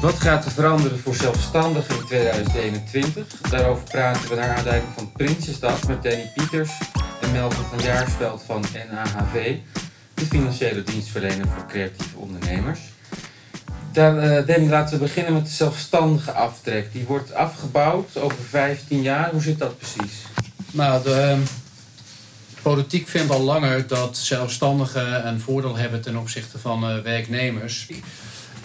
Wat gaat er veranderen voor zelfstandigen in 2021? Daarover praten we naar aanleiding van Prinsjesdag met Danny Pieters en Melvin van Jaarsveld van NAHV, de financiële dienstverlener voor creatieve ondernemers. Dan, uh, Danny, laten we beginnen met de zelfstandige aftrek. Die wordt afgebouwd over 15 jaar. Hoe zit dat precies? Nou, de ehm, politiek vindt al langer dat zelfstandigen een voordeel hebben ten opzichte van uh, werknemers.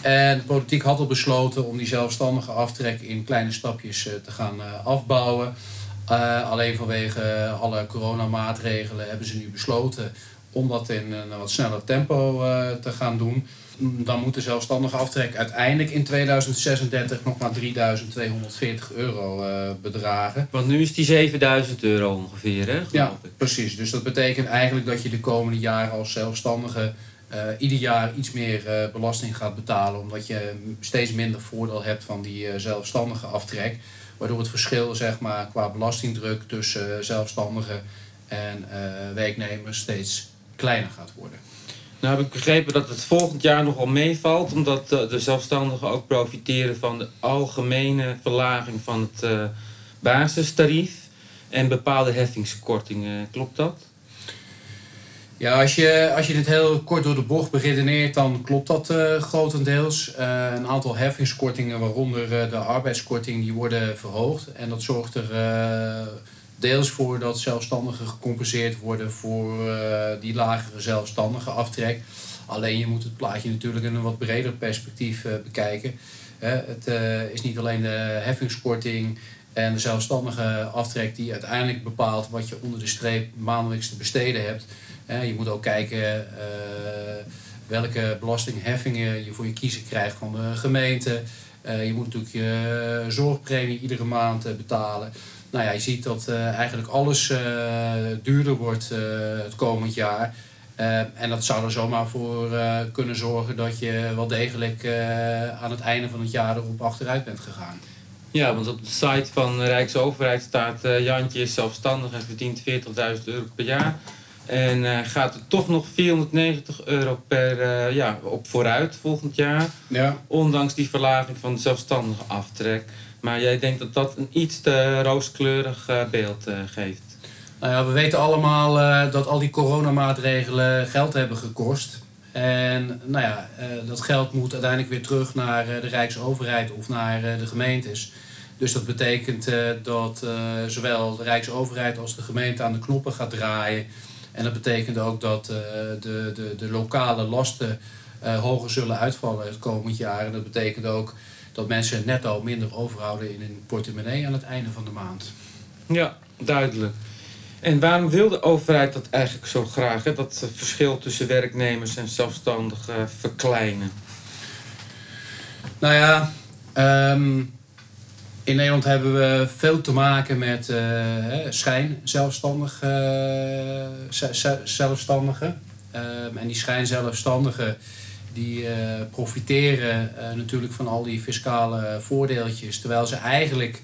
En de politiek had al besloten om die zelfstandige aftrek in kleine stapjes uh, te gaan afbouwen. alleen vanwege alle coronamaatregelen hebben ze nu besloten om dat in een wat sneller tempo te gaan doen dan moet de zelfstandige aftrek uiteindelijk in 2036 nog maar 3240 euro uh, bedragen. Want nu is die 7000 euro ongeveer, hè? Ja, precies. Dus dat betekent eigenlijk dat je de komende jaren als zelfstandige ieder jaar iets meer uh, belasting gaat betalen, omdat je steeds minder voordeel hebt van die zelfstandige aftrek. Waardoor het verschil zeg maar, qua belastingdruk tussen zelfstandigen en werknemers steeds kleiner gaat worden. Nou heb ik begrepen dat het volgend jaar nogal meevalt, omdat de zelfstandigen ook profiteren van de algemene verlaging van het basistarief en bepaalde heffingskortingen. Klopt dat? Ja, als je, als je dit heel kort door de bocht beredeneert, dan klopt dat uh, grotendeels. Uh, een aantal heffingskortingen, waaronder de arbeidskorting, die worden verhoogd. En dat zorgt er deels voor dat zelfstandigen gecompenseerd worden voor die lagere zelfstandige aftrek. Alleen je moet het plaatje natuurlijk in een wat breder perspectief bekijken. het is niet alleen de heffingskorting en de zelfstandige aftrek die uiteindelijk bepaalt wat je onder de streep maandelijks te besteden hebt. Je moet ook kijken welke belastingheffingen je voor je kiezen krijgt van de gemeente. je moet natuurlijk je zorgpremie iedere maand betalen nou ja, je ziet dat eigenlijk alles duurder wordt het komend jaar. en dat zou er zomaar voor kunnen zorgen dat je wel degelijk aan het einde van het jaar erop achteruit bent gegaan. Ja, want op de site van de Rijksoverheid staat Jantje is zelfstandig en verdient 40.000 euro per jaar. En gaat er toch nog 490 euro per ja, op vooruit volgend jaar. Ja. Ondanks die verlaging van de zelfstandige aftrek. Maar jij denkt dat dat een iets te rooskleurig uh, beeld uh, geeft? Nou ja, we weten allemaal uh, dat al die coronamaatregelen geld hebben gekost. En nou ja, dat geld moet uiteindelijk weer terug naar de Rijksoverheid of naar de gemeentes. Dus dat betekent dat zowel de Rijksoverheid als de gemeente aan de knoppen gaat draaien. En dat betekent ook dat de, de, de lokale lasten hoger zullen uitvallen het komend jaar. En dat betekent ook dat mensen netto minder overhouden in hun portemonnee aan het einde van de maand. Ja, duidelijk. En waarom wil de overheid dat eigenlijk zo graag, hè? dat verschil tussen werknemers en zelfstandigen verkleinen? Nou ja, um, in Nederland hebben we veel te maken met uh, schijn zelfstandig, uh, zelfstandigen. Um, en die schijnzelfstandigen die uh, profiteren natuurlijk van al die fiscale voordeeltjes, terwijl ze eigenlijk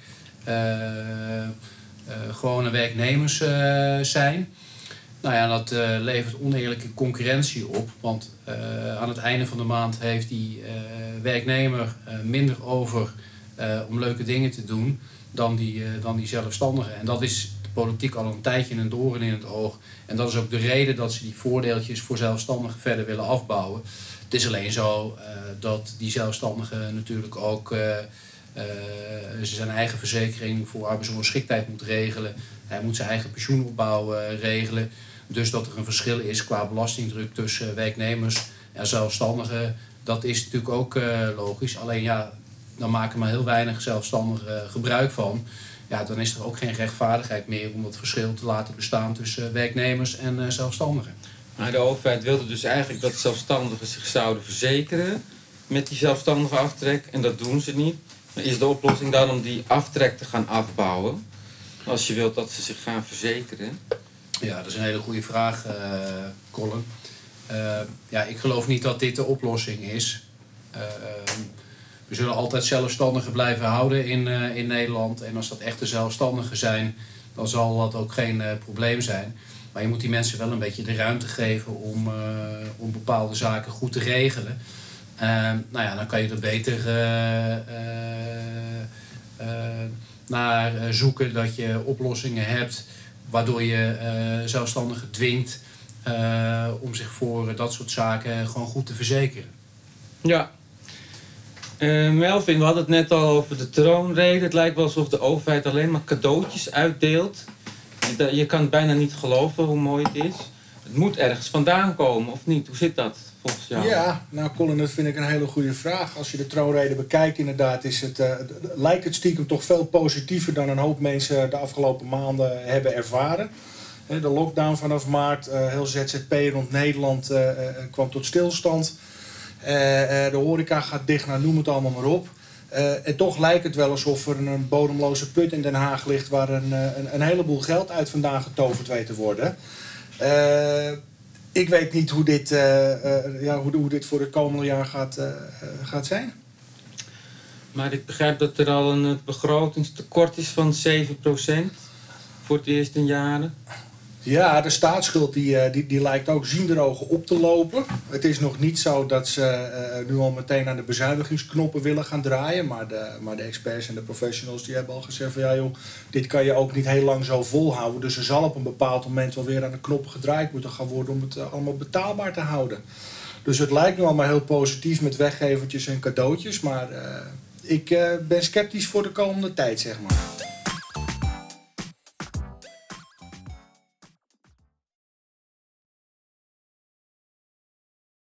gewone werknemers zijn. Nou ja, dat levert oneerlijke concurrentie op, want aan het einde van de maand heeft die werknemer minder over om leuke dingen te doen dan die, dan die zelfstandige. En dat is de politiek al een tijdje een doorn in het oog. En dat is ook de reden dat ze die voordeeltjes voor zelfstandigen verder willen afbouwen. Het is alleen zo uh, dat die zelfstandige natuurlijk ook zijn eigen verzekering voor arbeidsongeschiktheid moet regelen. Hij moet zijn eigen pensioenopbouw regelen. Dus dat er een verschil is qua belastingdruk tussen werknemers en zelfstandigen, dat is natuurlijk ook logisch. Alleen ja, dan maken maar heel weinig zelfstandigen gebruik van. Ja, dan is er ook geen rechtvaardigheid meer om dat verschil te laten bestaan tussen werknemers en zelfstandigen. Maar de overheid wilde dus eigenlijk dat zelfstandigen zich zouden verzekeren met die zelfstandige aftrek. En dat doen ze niet. Is de oplossing dan om die aftrek te gaan afbouwen? Als je wilt dat ze zich gaan verzekeren. Ja, dat is een hele goede vraag, uh, Colin. Uh, ja, ik geloof niet dat dit de oplossing is. Uh, we zullen altijd zelfstandigen blijven houden in, in Nederland. En als dat echte zelfstandigen zijn, dan zal dat ook geen probleem zijn. Maar je moet die mensen wel een beetje de ruimte geven om, uh, om bepaalde zaken goed te regelen. Ehm, nou ja, dan kan je er beter eh, eh, eh, naar eh, zoeken dat je oplossingen hebt waardoor je eh, zelfstandigen dwingt eh, om zich voor dat soort zaken gewoon goed te verzekeren. Ja. Eh, Melvin, we hadden het net al over de troonrede. Het lijkt wel alsof de overheid alleen maar cadeautjes uitdeelt. Je kan bijna niet geloven hoe mooi het is. Het moet ergens vandaan komen, of niet? Hoe zit dat volgens jou? Ja, nou Colin, dat vind ik een hele goede vraag. Als je de troonrede bekijkt, inderdaad, is het, eh, lijkt het stiekem toch veel positiever dan een hoop mensen de afgelopen maanden hebben ervaren. De lockdown vanaf maart, eh, heel ZZP rond Nederland kwam tot stilstand. Eh, eh, de horeca gaat dicht, nou noem het allemaal maar op. Eh, en toch lijkt het wel alsof er een bodemloze put in Den Haag ligt waar een, een, heleboel geld uit vandaan getoverd weet te worden. Ik weet niet hoe dit, ja, hoe, hoe dit voor het komende jaar gaat, gaat zijn. Maar ik begrijp dat er al een begrotingstekort is van 7% voor het eerst in jaren. Ja, de staatsschuld die, eh, die, die lijkt ook zienderogen op te lopen. Het is nog niet zo dat ze eh, nu al meteen aan de bezuinigingsknoppen willen gaan draaien. Maar de, maar de experts en de professionals die hebben al gezegd van ja joh, dit kan je ook niet heel lang zo volhouden. Dus er zal op een bepaald moment wel weer aan de knoppen gedraaid moeten gaan worden om het eh, allemaal betaalbaar te houden. Dus het lijkt nu allemaal heel positief met weggevertjes en cadeautjes. Maar ik ben sceptisch voor de komende tijd, zeg maar.